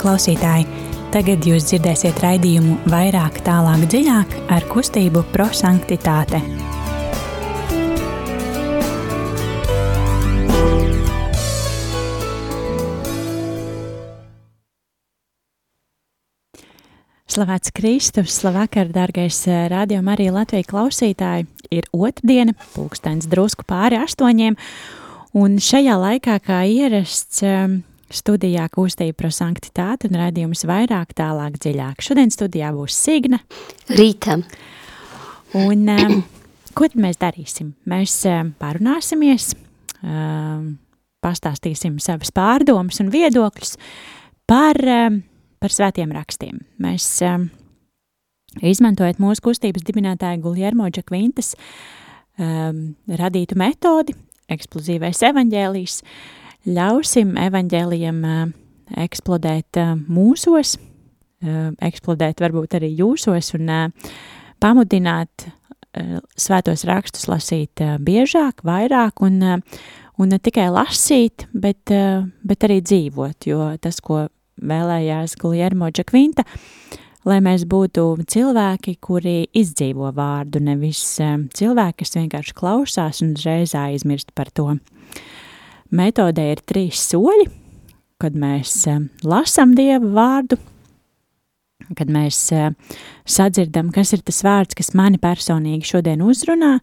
klausītāji! Tagad jūs dzirdēsiet raidījumu vairāk, tālāk, dziļāk ar kustību prosanktitāte. Slavēts Kristus, labvakar, dārgais radio Marija Latvija klausītāji. Ir otrdiena, pulkstens drusku pāri astoņiem, un šajā laikā, kā ierasts, Studijā kustība par sanktitāti un redzējums vairāk, tālāk, dziļāk. Šodien studijā būs Signa. Rīta. Un um, ko tad mēs darīsim? Mēs um, parunāsimies, um, pastāstīsim savas pārdomas un viedokļus par, um, par svētiem rakstiem. Mēs um, izmantojot mūsu kustības dibinātāja Guljermo Džakvintas um, radītu metodi, eksplozīvais evaņģēlijs, uh, ļausim evaņģēlijam eksplodēt mūsos, eksplodēt varbūt arī jūsos un pamudināt svētos rakstus lasīt biežāk, vairāk un, un ne tikai lasīt, bet, bet arī dzīvot, jo tas, ko vēlējās Guljermo Džakvinta, lai mēs būtu cilvēki, kuri izdzīvo vārdu, nevis cilvēki, kas vienkārši klausās un uzreiz aizmirst par to. Metodē ir trīs soļi, kad mēs eh, lasām Dieva vārdu, kad mēs eh, sadzirdam, kas ir tas vārds, kas mani personīgi šodien uzrunā,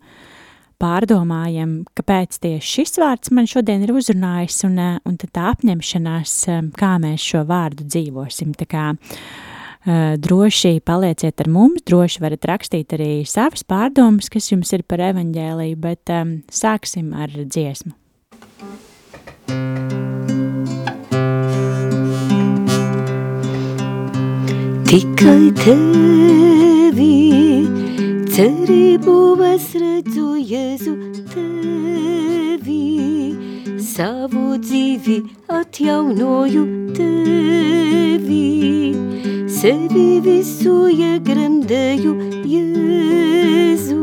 pārdomājam, kāpēc tieši šis vārds man šodien ir uzrunājis, un, eh, un tad tā apņemšanās, kā mēs šo vārdu dzīvosim. Tā kā droši palieciet ar mums, droši varat rakstīt arī savas pārdomas, kas jums ir par evaņģēliju, bet um, sāksim ar dziesmu. Tikai tevi cerību es redzu, Jēzu, tevi. Savu dzīvi atjaunoju tevi, sevi visu iegremdēju, Jēzu,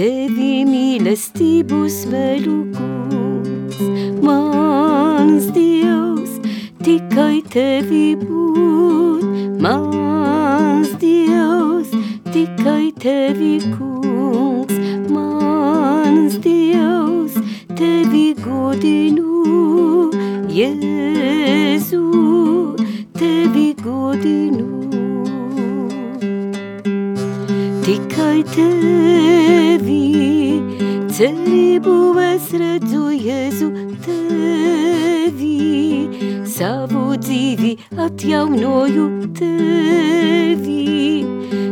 tevi mīlestību smēļu kungs, mans Dievs, tikai tevi būt Mans Dievs, tikai tevi kungs, mans Dievs, tevi godinu, Jēzu, tevi godinu. Tikai tevi, cerību es redzu, Jēzu, tevi, savu dzīvi atjaunoju tevi,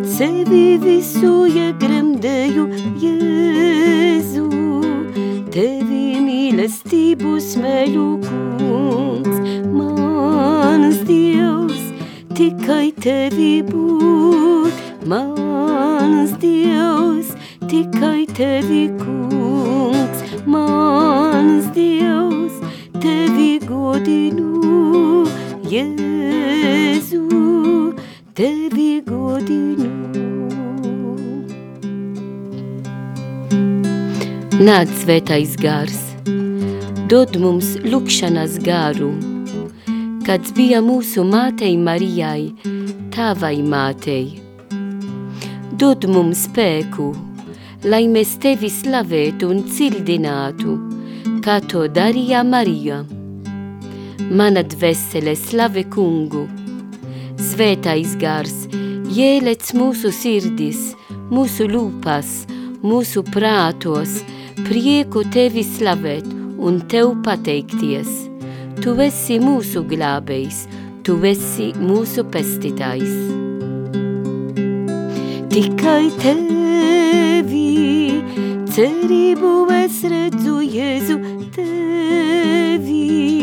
sevi visu iegremdēju Jēzu, tevi mīlestību smēļu kungs, mans Dievs, tikai tevi būt, mans Dievs, tikai tevi kungs, mans Dievs, tevi godinu. Jēzu, tevi godinu. Nāc svētais gars, dod mums lukšanas garu, kāds bija mūsu mātei Marijai, tavai mātei. Dod mums spēku, lai mēs tevi slavētu un cildinātu, kā to darīja Marija mana dvēsele slave kungu. Svētais gars, ielec mūsu sirdis, mūsu lūpas, mūsu prātos, prieku tevi slavēt un tev pateikties. Tu esi mūsu glābējs, tu esi mūsu pestītājs. Tikai tevi, cerību es redzu, Jēzu, tevi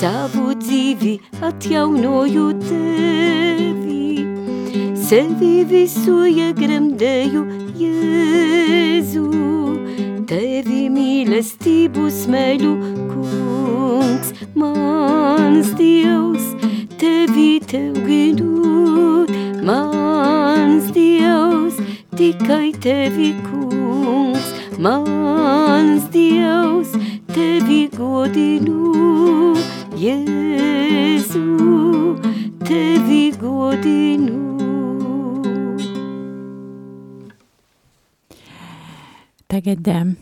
savu dzīvi atjaunoju tevi, sevi visu iegremdēju Jēzu, tevi mīlestību smēļu kungs, mans Dievs, tevi tev ginūt, mans Dievs, tikai tevi kungs, mans Dievs, tevi godinu. Jēzu, tevi godinu. Tagad um,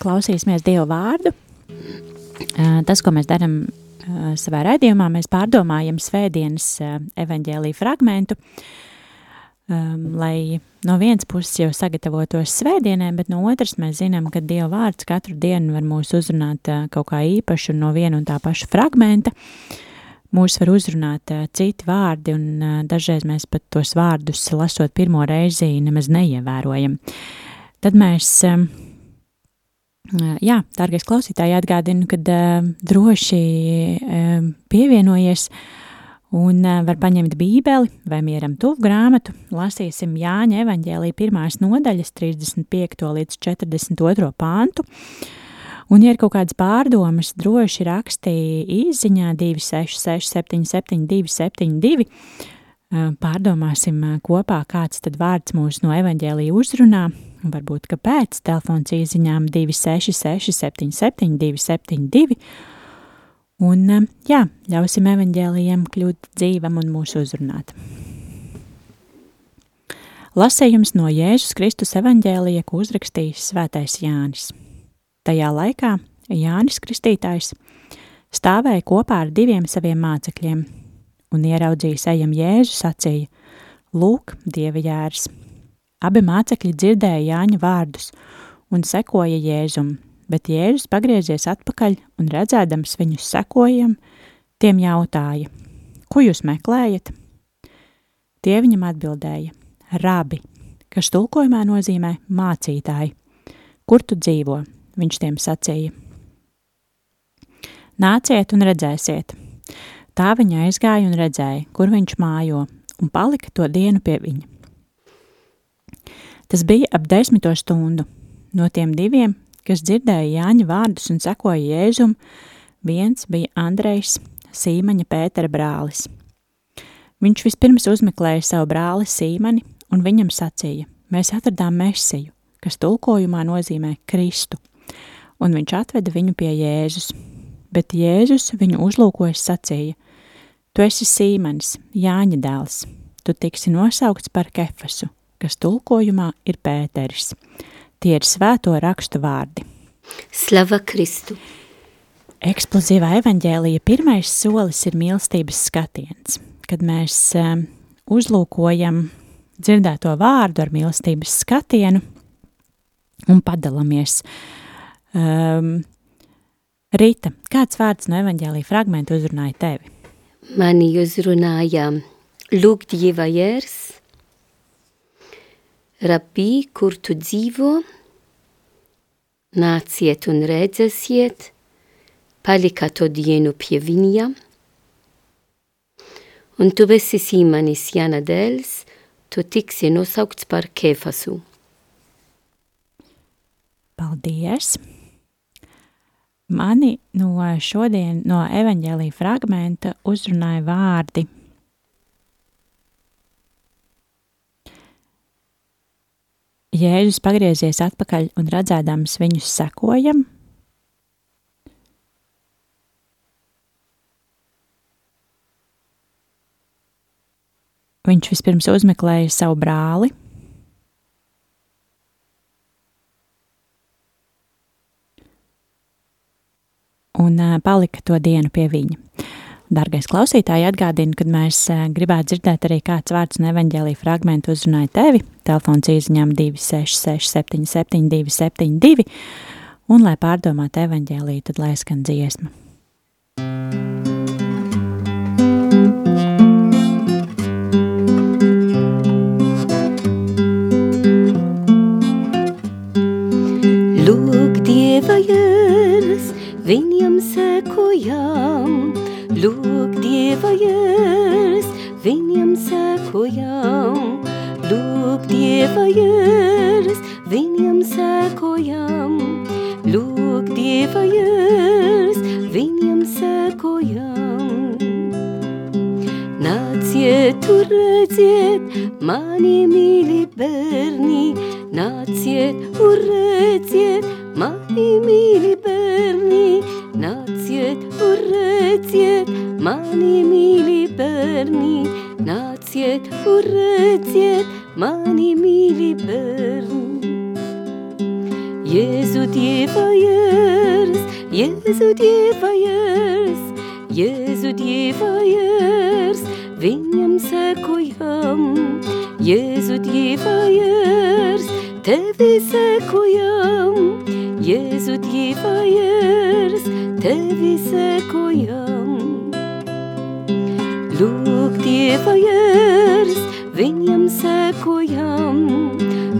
klausīsimies Dievu vārdu. Uh, tas, ko mēs darām uh, savā raidījumā, mēs pārdomājam svētdienas uh, evaņģēlīju fragmentu, um, lai no vienas puses jau sagatavotos svētdienai, bet no otras mēs zinām, ka Dieva vārds katru dienu var mūs uzrunāt uh, kaut kā īpaši no viena un tā paša fragmenta. Mūs var uzrunāt uh, citi vārdi, un uh, dažreiz mēs pat tos vārdus, lasot pirmo reizi, nemaz neievērojam. Tad mēs uh, Jā, dārgais klausītāji, atgādinu, ka uh, droši uh, pievienojies un uh, var paņemt bībeli vai mieram tuvu grāmatu. Lasīsim Jāņa evaņģēlī pirmās nodaļas 35. līdz 42. pāntu. Un, ja ir kaut kādas pārdomas, droši rakstīja īziņā 266 77 272. Pārdomāsim kopā, kāds tad vārds mūs no evaņģēlī uzrunā, varbūt kāpēc, telefons īziņām 266 77 272, un jā, ļausim evaņģēlijam kļūt dzīvam un mūsu uzrunāt. Lasējums no Jēzus Kristus evaņģēlija, ko uzrakstījis svētais Jānis. Tajā laikā Jānis Kristītājs stāvēja kopā ar diviem saviem mācekļiem un ieraudzījis ejam Jēzu sacīja, Lūk, Dieva jērs, Abi mācekļi dzirdēja Jāņa vārdus un sekoja Jēzum, bet Jēzus pagriezies atpakaļ un redzēdams viņus sekojam, tiem jautāja, ko jūs meklējat? Tie viņam atbildēja, rabi, kas tulkojumā nozīmē mācītāji. Kur tu dzīvo? Viņš tiem sacīja. Nāciet un redzēsiet. Tā viņa aizgāja un redzēja, kur viņš mājo, un palika to dienu pie viņa. Tas bija ap desmito stundu. No tiem diviem, kas dzirdēja Jāņa vārdus un sekoja Jēzum, viens bija Andrejs, Sīmaņa Pētera brālis. Viņš vispirms uzmeklēja savu brāli Sīmani un viņam sacīja, mēs atradām mesiju, kas tulkojumā nozīmē Kristu, un viņš atveda viņu pie Jēzus. Bet Jēzus viņu uzlūkojas sacīja, tu esi Sīmanis, Jāņa dēls, tu tiksi nosaukts par Kefasu, kas tulkojumā ir Pēteris. Tie ir svēto rakstu vārdi. Slava Kristu! Eksplozīvā evaņģēlija pirmais solis ir mīlestības skatiens, kad mēs um, uzlūkojam dzirdēto vārdu ar mīlestības skatienu un padalāmies. Um, Rīta, kāds vārds no evaņģēlija fragmenta uzrunāja tevi? Mani uzrunāja Lūk Dieva Rabī, kur tu dzīvo, nāciet un redzēsiet, palika to dienu pie viņa, un tu esi Sīmanis Jana dēls, tu tiksi nosaukts par Kefasu. Paldies! Mani no šodien, no evaņģēlīja fragmenta uzrunāja vārdi – Jēzus pagriezies atpakaļ un redzēdams viņus sekojam. Viņš vispirms uzmeklēja savu brāli. Un palika to dienu pie viņa. Dargais klausītāji, atgādinu, kad mēs eh, gribētu dzirdēt arī kāds vārds un evaņģēlīja fragmentu uzrunāja tevi, telefons īziņām 266 77 272, un lai pārdomātu evaņģēlīju, tad lai skan dziesma. Lūk, Dieva jērs, viņam sekojam. Lūk, Dieva jērs, viņam sekojam. Lūk, Dieva jērs, viņam sekojam. Nāciet, redziet, mani mīļi bērni, nāciet, redziet, mani mīļi mani mīļi bērni, nāciet un redziet mani mīļi bērni. Jēzu Dieva jērs, Jēzu Dieva jērs, Jēzu Dieva jērs, viņam sekojam. Jēzu Dieva jērs, tevi sekojam. Jēzu Dieva jērs, tevi sekojam. Lūk, Dieva jērs, viņam sekojam.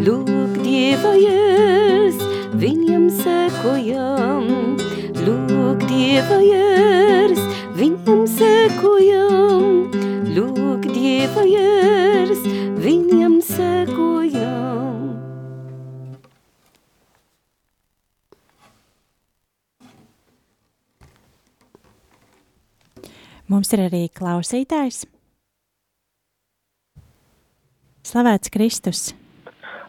Lūk, Dieva jērs, viņam sekojam. Lūk, Dieva jērs, viņam sekojam. Lūk, Dieva jērs, viņam sekojam. Mums ir arī klausītājs. Slavēts Kristus!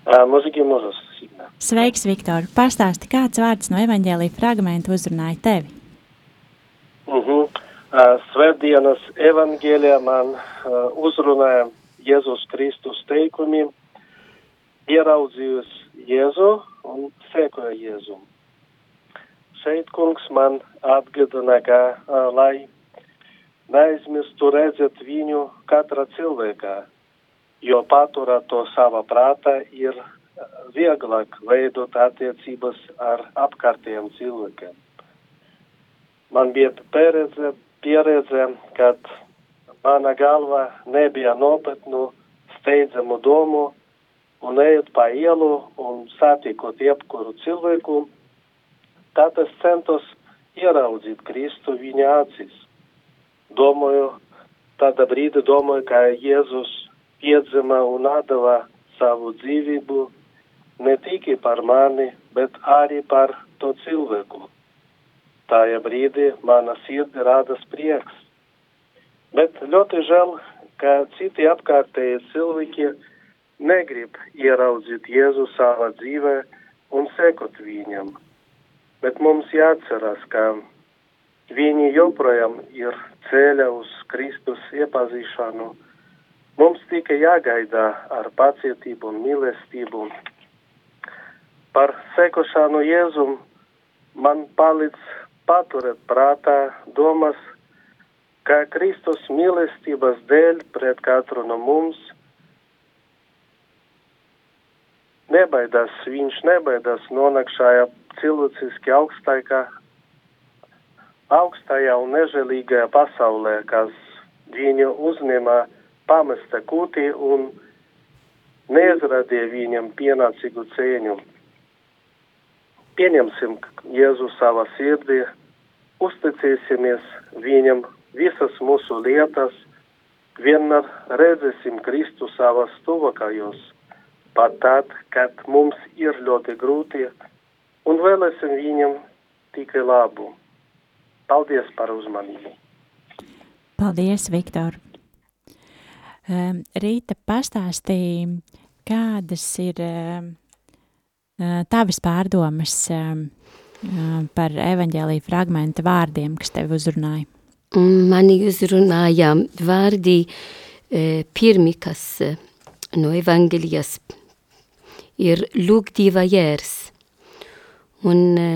Mūzika mūžos. Sveiks, Viktor! Pastāsti, kāds vārds no evaņģēlīja fragmenta uzrunāja tevi? Uh -huh. Svētdienas evaņģēlijā man uh, uzrunāja Jēzus Kristus teikumi, ieraudzījus Jēzu un sekoja Jēzum. Šeit kungs man atgādina, ka, uh, lai neaizmirstu redzēt viņu katra cilvēkā, jo paturēt to savā prātā ir vieglāk veidot attiecības ar apkārtējiem cilvēkiem. Man bija pieredze, pieredze, kad mana galva nebija nopietnu steidzamu domu un ejot pa ielu un satikot jebkuru cilvēku, tad es centos ieraudzīt Kristu viņa acīs. Domāju, tādā brīdī domāju, ka Jēzus piedzima un atdeva savu dzīvību ne tikai par mani, bet arī par to cilvēku. Tajā brīdī mana sirdi rada prieks. Bet ļoti žēl, ka citi apkārtēji cilvēki negrib ieraudzīt Jēzu savā dzīvē un sekot viņam. Bet mums jāatcerās, ka viņi joprojām ir ceļā uz Kristus iepazīšanu. Mums tikai jāgaida ar pacietību un mīlestību. Par sekošanu Jēzum man palīdz paturēt prātā domas, ka Kristus mīlestības dēļ pret katru no mums nebaidās, viņš nebaidās nonākt šajā cilvēciski augstākā, augstajā un nežēlīgajā pasaulē, kas viņu uzņēma pamesta kūtī un neizradīja viņam pienācīgu cieņu. Pieņemsim Jēzu savā sirdī, uzticēsimies viņam visas mūsu lietas, vienmēr redzēsim Kristu savas tuvākajos, pat tad, kad mums ir ļoti grūti, un vēlēsim viņam tikai labu. Paldies par uzmanību! Paldies, Viktor! Rīta pastāstīja, kādas ir um, tavas pārdomas um, par evaņģēlīja fragmenta vārdiem, kas tevi uzrunāja? Mani uzrunāja vārdi e, pirmi, kas no evaņģēlijas ir lūk dieva jērs. Un e,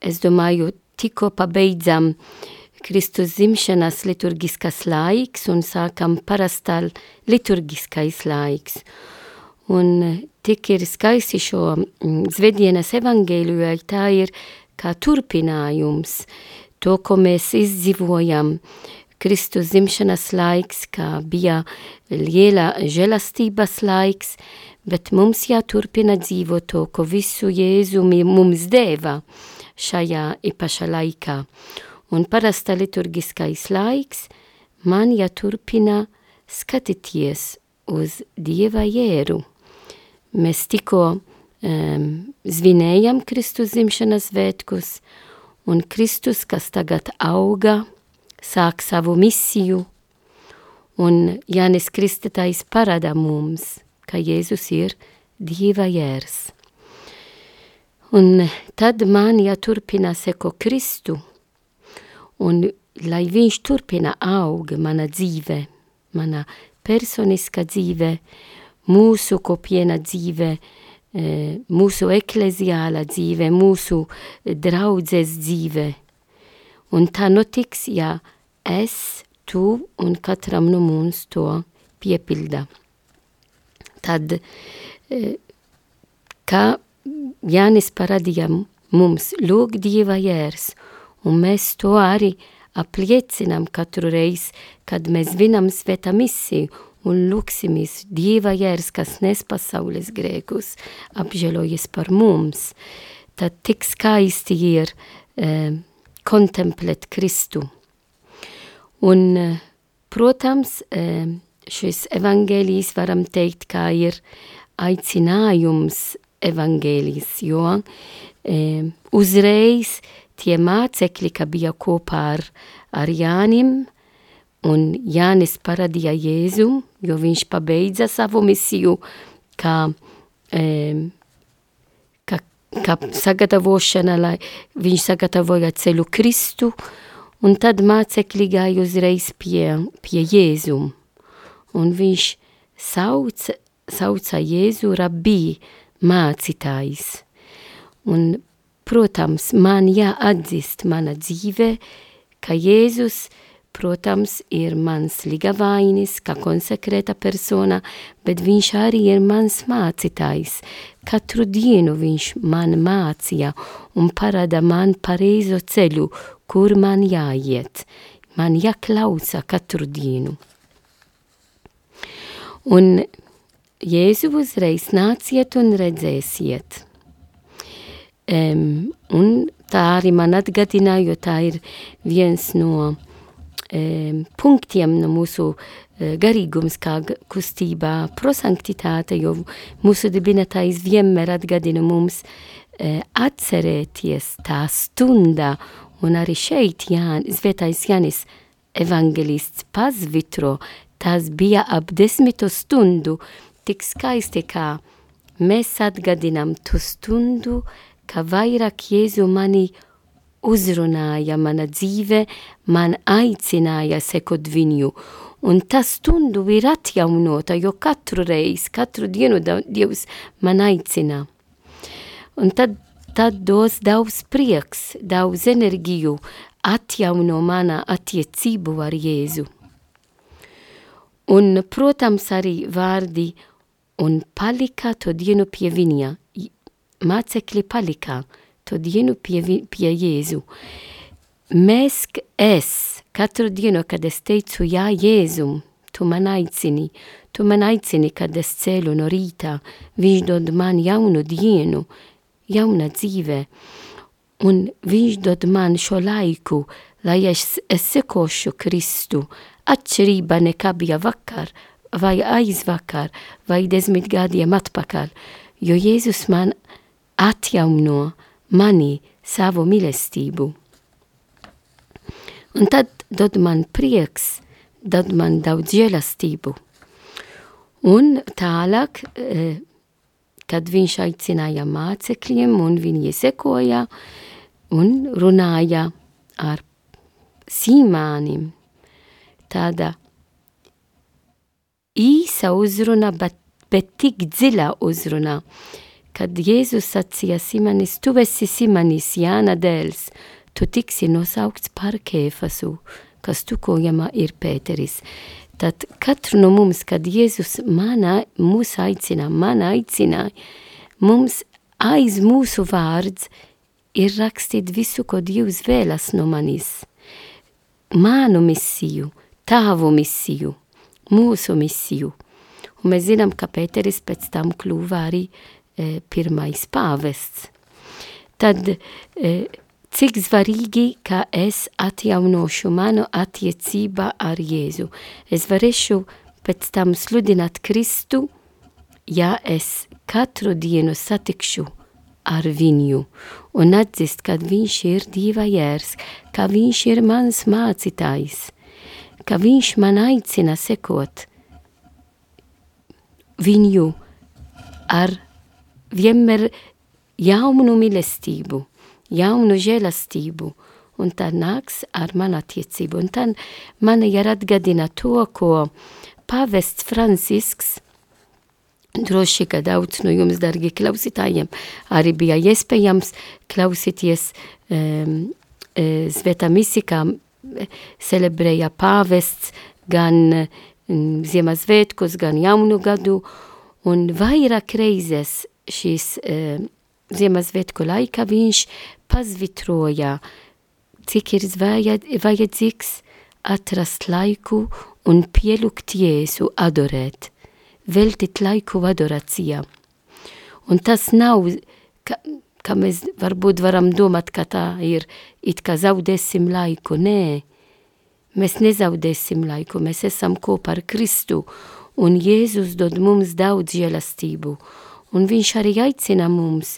es domāju, tikko pabeidzam Kristus zimšanas liturgiskas laiks un sākam parastā liturgiskais laiks. Un tik ir skaisti šo zvedienas evangēliju, jo tā ir kā turpinājums to, ko mēs izdzīvojam. Kristus zimšanas laiks, kā bija liela žēlastības laiks, bet mums jāturpina dzīvot to, ko visu Jēzu mums deva šajā īpašā laikā. Un parasta liturgiskais laiks man jāturpina skatīties uz Dieva jēru. Mēs tikko um, svinējam Kristus zimšanas svētkus, un Kristus, kas tagad auga, sāk savu misiju, un Jānis Kristatais parāda mums, ka Jēzus ir Dieva jērs. Un tad man jāturpina seko Kristu, un lai viņš turpina aug mana dzīve, mana personiska dzīve, mūsu kopiena dzīve, mūsu ekleziāla dzīve, mūsu draudzes dzīve. Un tā notiks, ja es, tu un katram no mums to piepilda. Tad, kā Jānis parādīja mums, lūk, Dieva jērs, un mēs to arī apliecinām katru reizi, kad mēs vinam svētā misiju un lūksimies Dieva jērs, kas nes pasaules grēkus, apžēlojies par mums. Tad tik skaisti ir eh, kontemplēt Kristu. Un, eh, protams, eh, šis evaņģēlijs varam teikt, kā ir aicinājums evaņģēlijs, jo e, uzreiz tie mācekļi, ka bija kopā ar, ar Jānim, un Jānis paradīja Jēzu, jo viņš pabeidza savu misiju, kā, e, kā, kā sagatavošana, lai viņš sagatavoja ceļu Kristu, un tad mācekļi gāja uzreiz pie, pie Jēzu, un viņš sauca, sauca Jēzu rabī, mācītājs. Un, protams, man jāatzīst mana dzīve, ka Jēzus, protams, ir mans ligavainis, kā konsekrēta persona, bet viņš arī ir mans mācītājs. Katru dienu viņš man mācīja un parāda man pareizo ceļu, kur man jāiet. Man jāklausa katru dienu. Un Jēzu uzreiz nāciet un redzēsiet. Um, un tā arī man atgādināja, jo tā ir viens no um, punktiem no mūsu uh, garīgums kā kustībā prosanktitāte, jo mūsu dibinātājs vienmēr atgādina mums uh, atcerēties tā stundā, un arī šeit Jān, Svētais Jānis evangelists pazvitro, tas bija ap desmito stundu, tik skaisti, kā mēs atgadinām to stundu, ka vairāk Jēzu mani uzrunāja mana dzīve, man aicināja sekot viņu. Un tā stundu ir atjaunota, jo katru reizi, katru dienu Dievs man aicina. Un tad, tad dos daudz prieks, daudz enerģiju, atjauno mana attiecību ar Jēzu. Un, protams, arī vārdi un palika to dienu pie viņa. Mācekļi palika to dienu pie, pie Jēzu. Mēs, es, katru dienu, kad es teicu, jā, Jēzum, tu man aicini, tu man aicini, kad es ceļu no rīta, viņš dod man jaunu dienu, jauna dzīve, un viņš dod man šo laiku, lai es, es sekošu Kristu, atšķirība nekā bija vakar, vai aizvakar, vai desmit gadiem atpakaļ, jo Jēzus man atjauno mani savu mīlestību. Un tad dod man prieks, dod man daudz žēlastību. Un tālāk, eh, kad viņš aicināja mācekļiem un viņi sekoja un runāja ar Sīmānim, tāda īsa uzruna, bet, bet tik dziļa uzruna, kad Jēzus sacīja Simonis, tu esi Simonis, Jāna dēls, tu tiksi nosaukts par Kēfasu, kas tukojama ir Pēteris. Tad katru no mums, kad Jēzus mana, mūs aicina, man aicina, mums aiz mūsu vārds ir rakstīt visu, ko Dievs vēlas no manis. Manu misiju, tavu misiju mūsu misiju. Un mēs zinām, ka Pēteris pēc tam kļuva arī e, pirmais pāvests. Tad e, cik svarīgi, ka es atjaunošu manu attiecībā ar Jēzu. Es varēšu pēc tam sludināt Kristu, ja es katru dienu satikšu ar viņu un atzist, ka viņš ir Dieva jērs, ka viņš ir mans mācītājs ka viņš man aicina sekot viņu ar vienmēr jaunu mīlestību, jaunu žēlastību un tā nāks ar manu attiecību. Un tad mani ir atgadina to, ko pavests Francisks, droši, ka daudz no jums, dargi klausītājiem, arī bija iespējams klausīties um, Sveta misi, kā celebrēja pāvests gan um, Ziemassvētkus, gan jaunu gadu, un vairāk reizes šīs um, Ziemassvētku laika viņš pazvitroja, cik ir vajadzīgs atrast laiku un pielūgt Jēzu adorēt, veltīt laiku adorācijā. Un tas nav, ka, ka mēs varbūt varam domāt, ka tā ir, it kā zaudēsim laiku, nē. Mēs nezaudēsim laiku, mēs esam kopā ar Kristu, un Jēzus dod mums daudz žēlastību, un viņš arī aicina mums,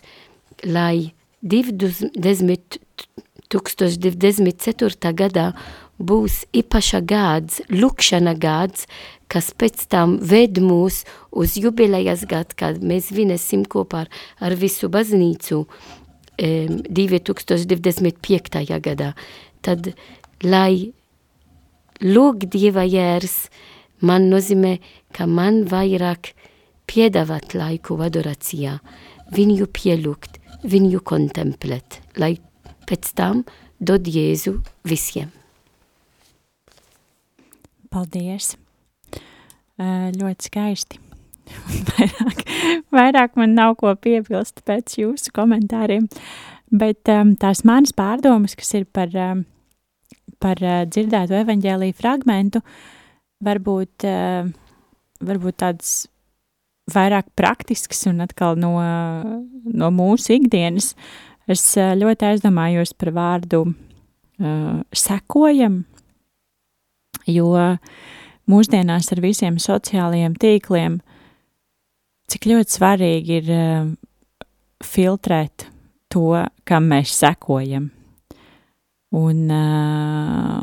lai 20, 2024. gadā būs īpaša gads, lukšana gads, kas pēc tam ved mūs uz jubilejas gadu, kad mēs vinesim kopā ar, visu baznīcu um, 2025. gadā. Tad, lai lūk Dieva jērs, man nozīmē, ka man vairāk piedāvāt laiku adorācijā, viņu pielūgt, viņu kontemplēt, lai pēc tam dod Jēzu visiem. Paldies! Uh, ļoti skaisti. vairāk, vairāk man nav ko piebilst pēc jūsu komentāriem, bet um, tās manas pārdomas, kas ir par, um, par dzirdēto evaņģēlīju fragmentu, varbūt, varbūt tāds vairāk praktisks un atkal no, no mūsu ikdienas. Es uh, ļoti aizdomājos par vārdu uh, sekojam, jo mūsdienās ar visiem sociālajiem tīkliem, cik ļoti svarīgi ir uh, filtrēt to, kam mēs sekojam. Un, uh,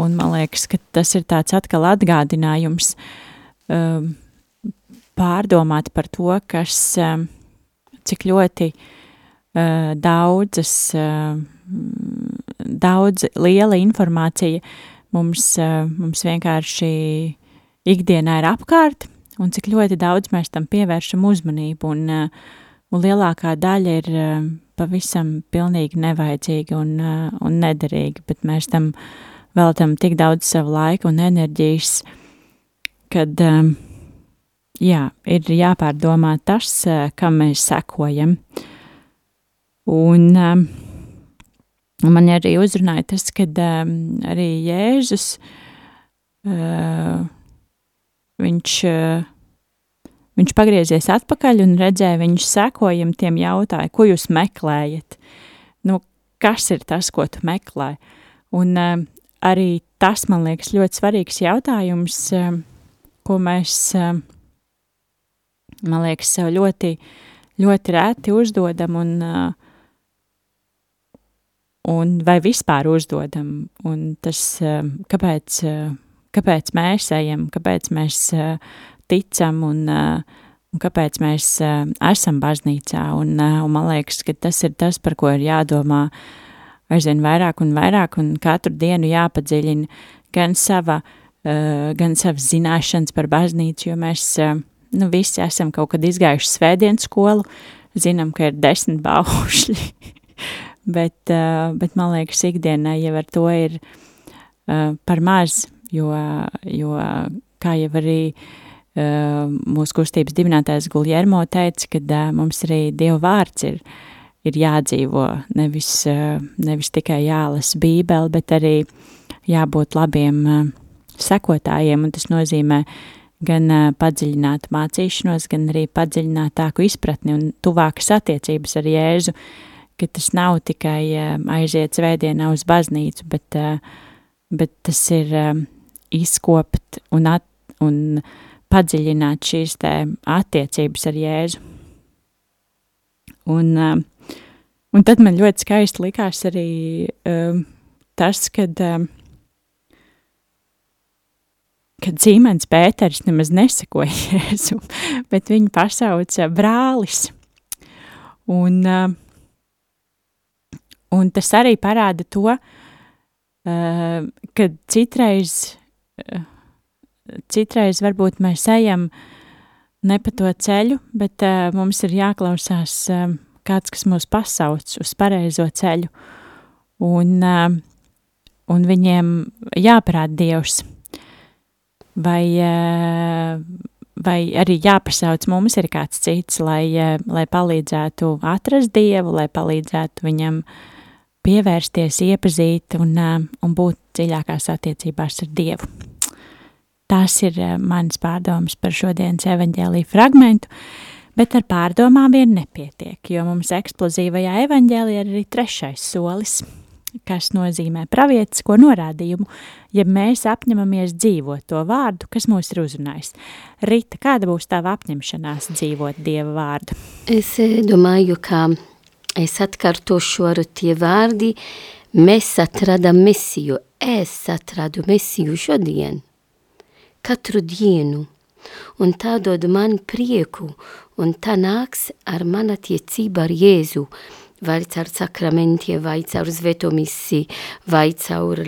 un man liekas, ka tas ir tāds atkal atgādinājums uh, pārdomāt par to, kas, uh, cik ļoti uh, daudzas, uh, daudz liela informācija mums, eh, mums vienkārši ikdienā ir apkārt, un cik ļoti daudz mēs tam pievēršam uzmanību, un, eh, un lielākā daļa ir eh, pavisam pilnīgi nevajadzīga un, un nederīga, bet mēs tam veltam tik daudz savu laiku un enerģijas, kad, jā, ir jāpārdomā tas, kam mēs sekojam. Un, Un man arī uzrunāja tas, ka um, arī Jēzus, uh, viņš, uh, viņš pagriezies atpakaļ un redzēja viņu sekojam, tiem jautāja, ko jūs meklējat? Nu, kas ir tas, ko tu meklē? Un uh, arī tas, man liekas, ļoti svarīgs jautājums, uh, ko mēs, uh, man liekas, sev ļoti, ļoti rēti uzdodam un uh, un vai vispār uzdodam, un tas, kāpēc, uh, kāpēc mēs ejam, kāpēc mēs uh, ticam un, uh, un kāpēc mēs esam baznīcā, un, un man liekas, ka tas ir tas, par ko ir jādomā aizvien vairāk un vairāk, un katru dienu jāpadziļina gan sava, gan savas zināšanas par baznīcu, jo mēs, nu, visi esam kaut kad izgājuši svētdienas skolu, zinām, ka ir desmit baušļi, bet, uh, bet man liekas, ikdienai jau ar to ir uh, par maz, jo, jo kā jau arī uh, mūsu kustības dibinātājs Guljermo teica, kad uh, mums arī Dieva vārds ir, ir jādzīvo, nevis, uh, nevis tikai jālasa bībeli, bet arī jābūt labiem uh, sekotājiem, un tas nozīmē gan uh, padziļināt mācīšanos, gan arī padziļinātāku izpratni un tuvākas attiecības ar Jēzu, uh, ka tas nav tikai aiziet svētdienā uz baznīcu, bet, bet tas ir izkopt un, at, un padziļināt šīs te attiecības ar Jēzu. Un, un tad man ļoti skaisti likās arī um, tas, kad, um, kad Zīmens Pēters nemaz nesakoja Jēzu, bet viņu pasauca brālis. Un uh, un tas arī parāda to, uh, ka citreiz, uh, citreiz varbūt mēs ejam ne pa to ceļu, bet mums ir jāklausās kāds, kas mūs pasauc uz pareizo ceļu, un, un viņiem jāparāda Dievs. Vai, uh, vai arī jāpasauc mums ir kāds cits, lai, uh, lai palīdzētu atrast Dievu, lai palīdzētu viņam pievērsties, iepazīt un, uh, un būt dziļākās attiecībās ar Dievu. Tas ir mans pārdoms par šodienas evaņģēlīju fragmentu. Bet ar pārdomām vien nepietiek, jo mums eksplozīvajā evaņģēlijā ir arī trešais solis, kas nozīmē pravietisko norādījumu, ja mēs apņemamies dzīvot to vārdu, kas mūs ir uzrunājis. Rita, kāda būs tava apņemšanās dzīvot Dieva vārdu? Es eh, domāju, ka es atkārtošu ar tie vārdi, mēs atradam misiju, es atradu misiju šodien, katru dienu, un tā dod man prieku un tā nāks ar man attiecība ar Jēzu, vai caur sakramentiem, vai caur svetomisi, vai caur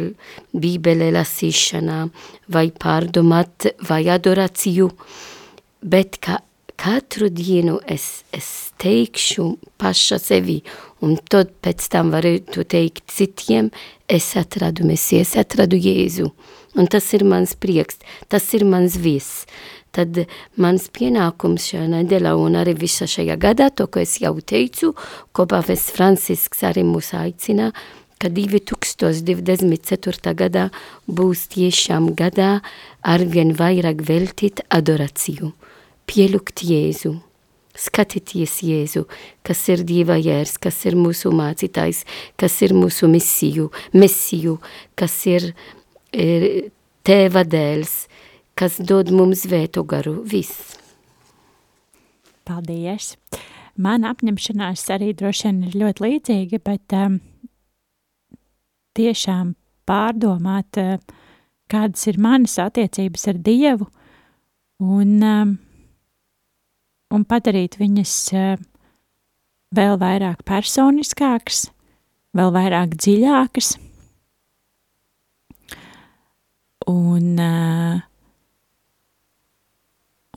bībele lasīšanā, vai pārdomāt, vai adorāciju, bet ka katru dienu es, es teikšu paša sevi, un tad pēc tam varētu teikt citiem, es atradu Mesiju, es atradu Jēzu, un tas ir mans prieks, tas ir mans viss tad mans pienākums šajā nedēļā un arī visa šajā gadā, to, ko es jau teicu, ko pāvests Francisks arī mūs aicina, ka 2024. gadā būs tiešām gadā arvien vairāk veltīt adorāciju, pielūgt Jēzu, skatīties Jēzu, kas ir Dieva jērs, kas ir mūsu mācītājs, kas ir mūsu misiju, mesiju, kas ir, ir tēva dēls, kas dod mums vēto garu. Viss. Paldies! Mana apņemšanās arī droši vien ir ļoti līdzīga, bet um, tiešām pārdomāt, uh, kādas ir manas attiecības ar Dievu un, um, un padarīt viņas uh, vēl vairāk personiskākas, vēl vairāk dziļākas. Un uh,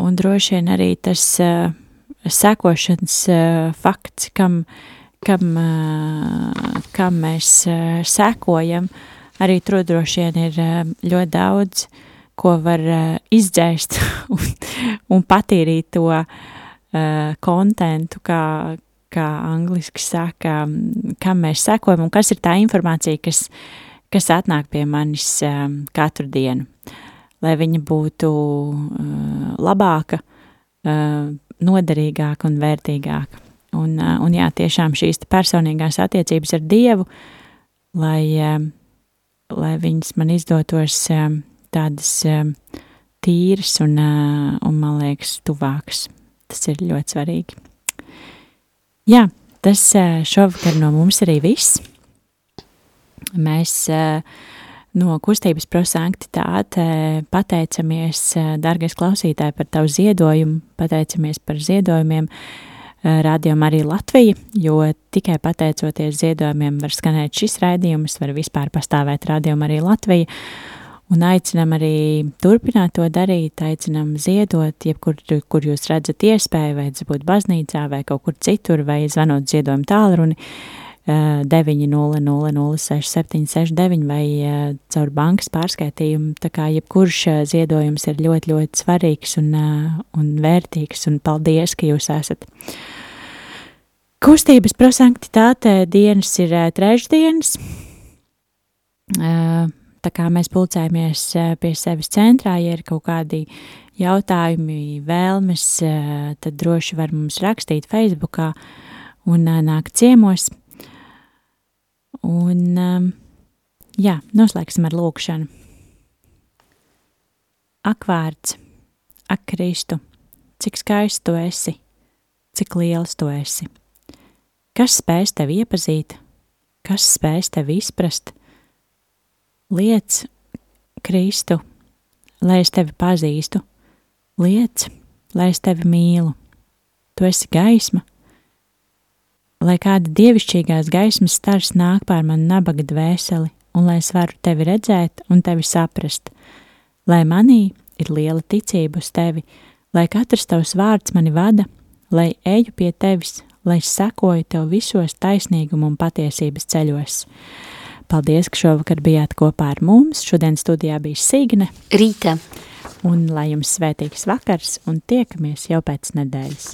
un droši vien arī tas uh, sekošanas uh, fakts, kam, kam, uh, kam mēs uh, sekojam, arī tur droši vien ir uh, ļoti daudz, ko var uh, izdzēst un, un patīrīt to uh, kontentu, kā, kā angliski saka, kam mēs sekojam un kas ir tā informācija, kas, kas atnāk pie manis um, katru dienu lai viņa būtu uh, labāka, uh, noderīgāka un vērtīgāka. Un, uh, un jā, tiešām šīs personīgās attiecības ar Dievu, lai, uh, lai viņas man izdotos uh, tādas uh, tīras un, uh, un, man liekas, tuvākas. Tas ir ļoti svarīgi. Jā, tas šovakar no mums arī viss. Mēs uh, no kustības prosanktitāte pateicamies, eh, dargais klausītāji, par tavu ziedojumu, pateicamies par ziedojumiem eh, rādījumam arī Latvija, jo tikai pateicoties ziedojumiem var skanēt šis raidījums, var vispār pastāvēt rādījumam arī Latvija, un aicinam arī turpināt to darīt, aicinam ziedot, jebkur, kur jūs redzat iespēju, vai tas būtu baznīcā, vai kaut kur citur, vai zvanot ziedojumu tālruni, 900-06-769 vai uh, caur bankas pārskaitījumu. Tā kā jebkurš uh, ziedojums ir ļoti, ļoti svarīgs un, un vērtīgs, un paldies, ka jūs esat. Kustības prosanktitāte dienas ir trešdienas. Tā kā mēs pulcējamies pie sevis centrā, ja ir kaut kādi jautājumi, vēlmes, tad droši var mums rakstīt Facebookā un nākt ciemos. Un, um, jā, noslēgsim ar lūkšanu. Ak, vārds, ak, Kristu, cik skaists tu esi, cik liels tu esi. Kas spēs tevi iepazīt, kas spēs tevi izprast? Liec, Kristu, lai es tevi pazīstu, liec, lai es tevi mīlu. Tu esi gaisma, lai kāda dievišķīgās gaismas stars nāk pār manu nabaga dvēseli, un lai es varu tevi redzēt un tevi saprast, lai manī ir liela ticība uz tevi, lai katrs tavs vārds mani vada, lai eju pie tevis, lai es sekoju tev visos taisnīguma un patiesības ceļos. Paldies, ka šovakar bijāt kopā ar mums. Šodien studijā bija Signe. Rīta. Un lai jums svētīgs vakars un tiekamies jau pēc nedēļas.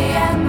the end.